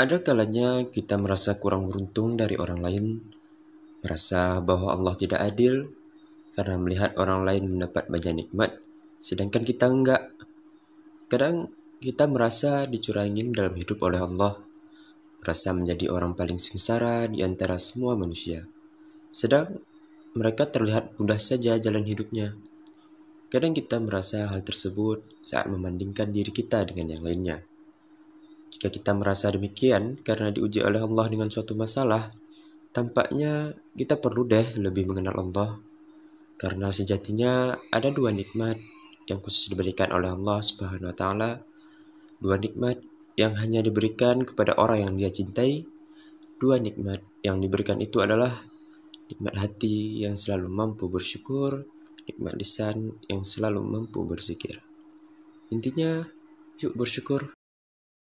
Ada kalanya kita merasa kurang beruntung dari orang lain, merasa bahwa Allah tidak adil karena melihat orang lain mendapat banyak nikmat, sedangkan kita enggak. Kadang kita merasa dicurangin dalam hidup oleh Allah, merasa menjadi orang paling sengsara di antara semua manusia. Sedang mereka terlihat mudah saja jalan hidupnya. Kadang kita merasa hal tersebut saat membandingkan diri kita dengan yang lainnya. Jika kita merasa demikian karena diuji oleh Allah dengan suatu masalah, tampaknya kita perlu deh lebih mengenal Allah. Karena sejatinya ada dua nikmat yang khusus diberikan oleh Allah Subhanahu wa taala, dua nikmat yang hanya diberikan kepada orang yang dia cintai. Dua nikmat yang diberikan itu adalah nikmat hati yang selalu mampu bersyukur, nikmat lisan yang selalu mampu berzikir. Intinya, yuk bersyukur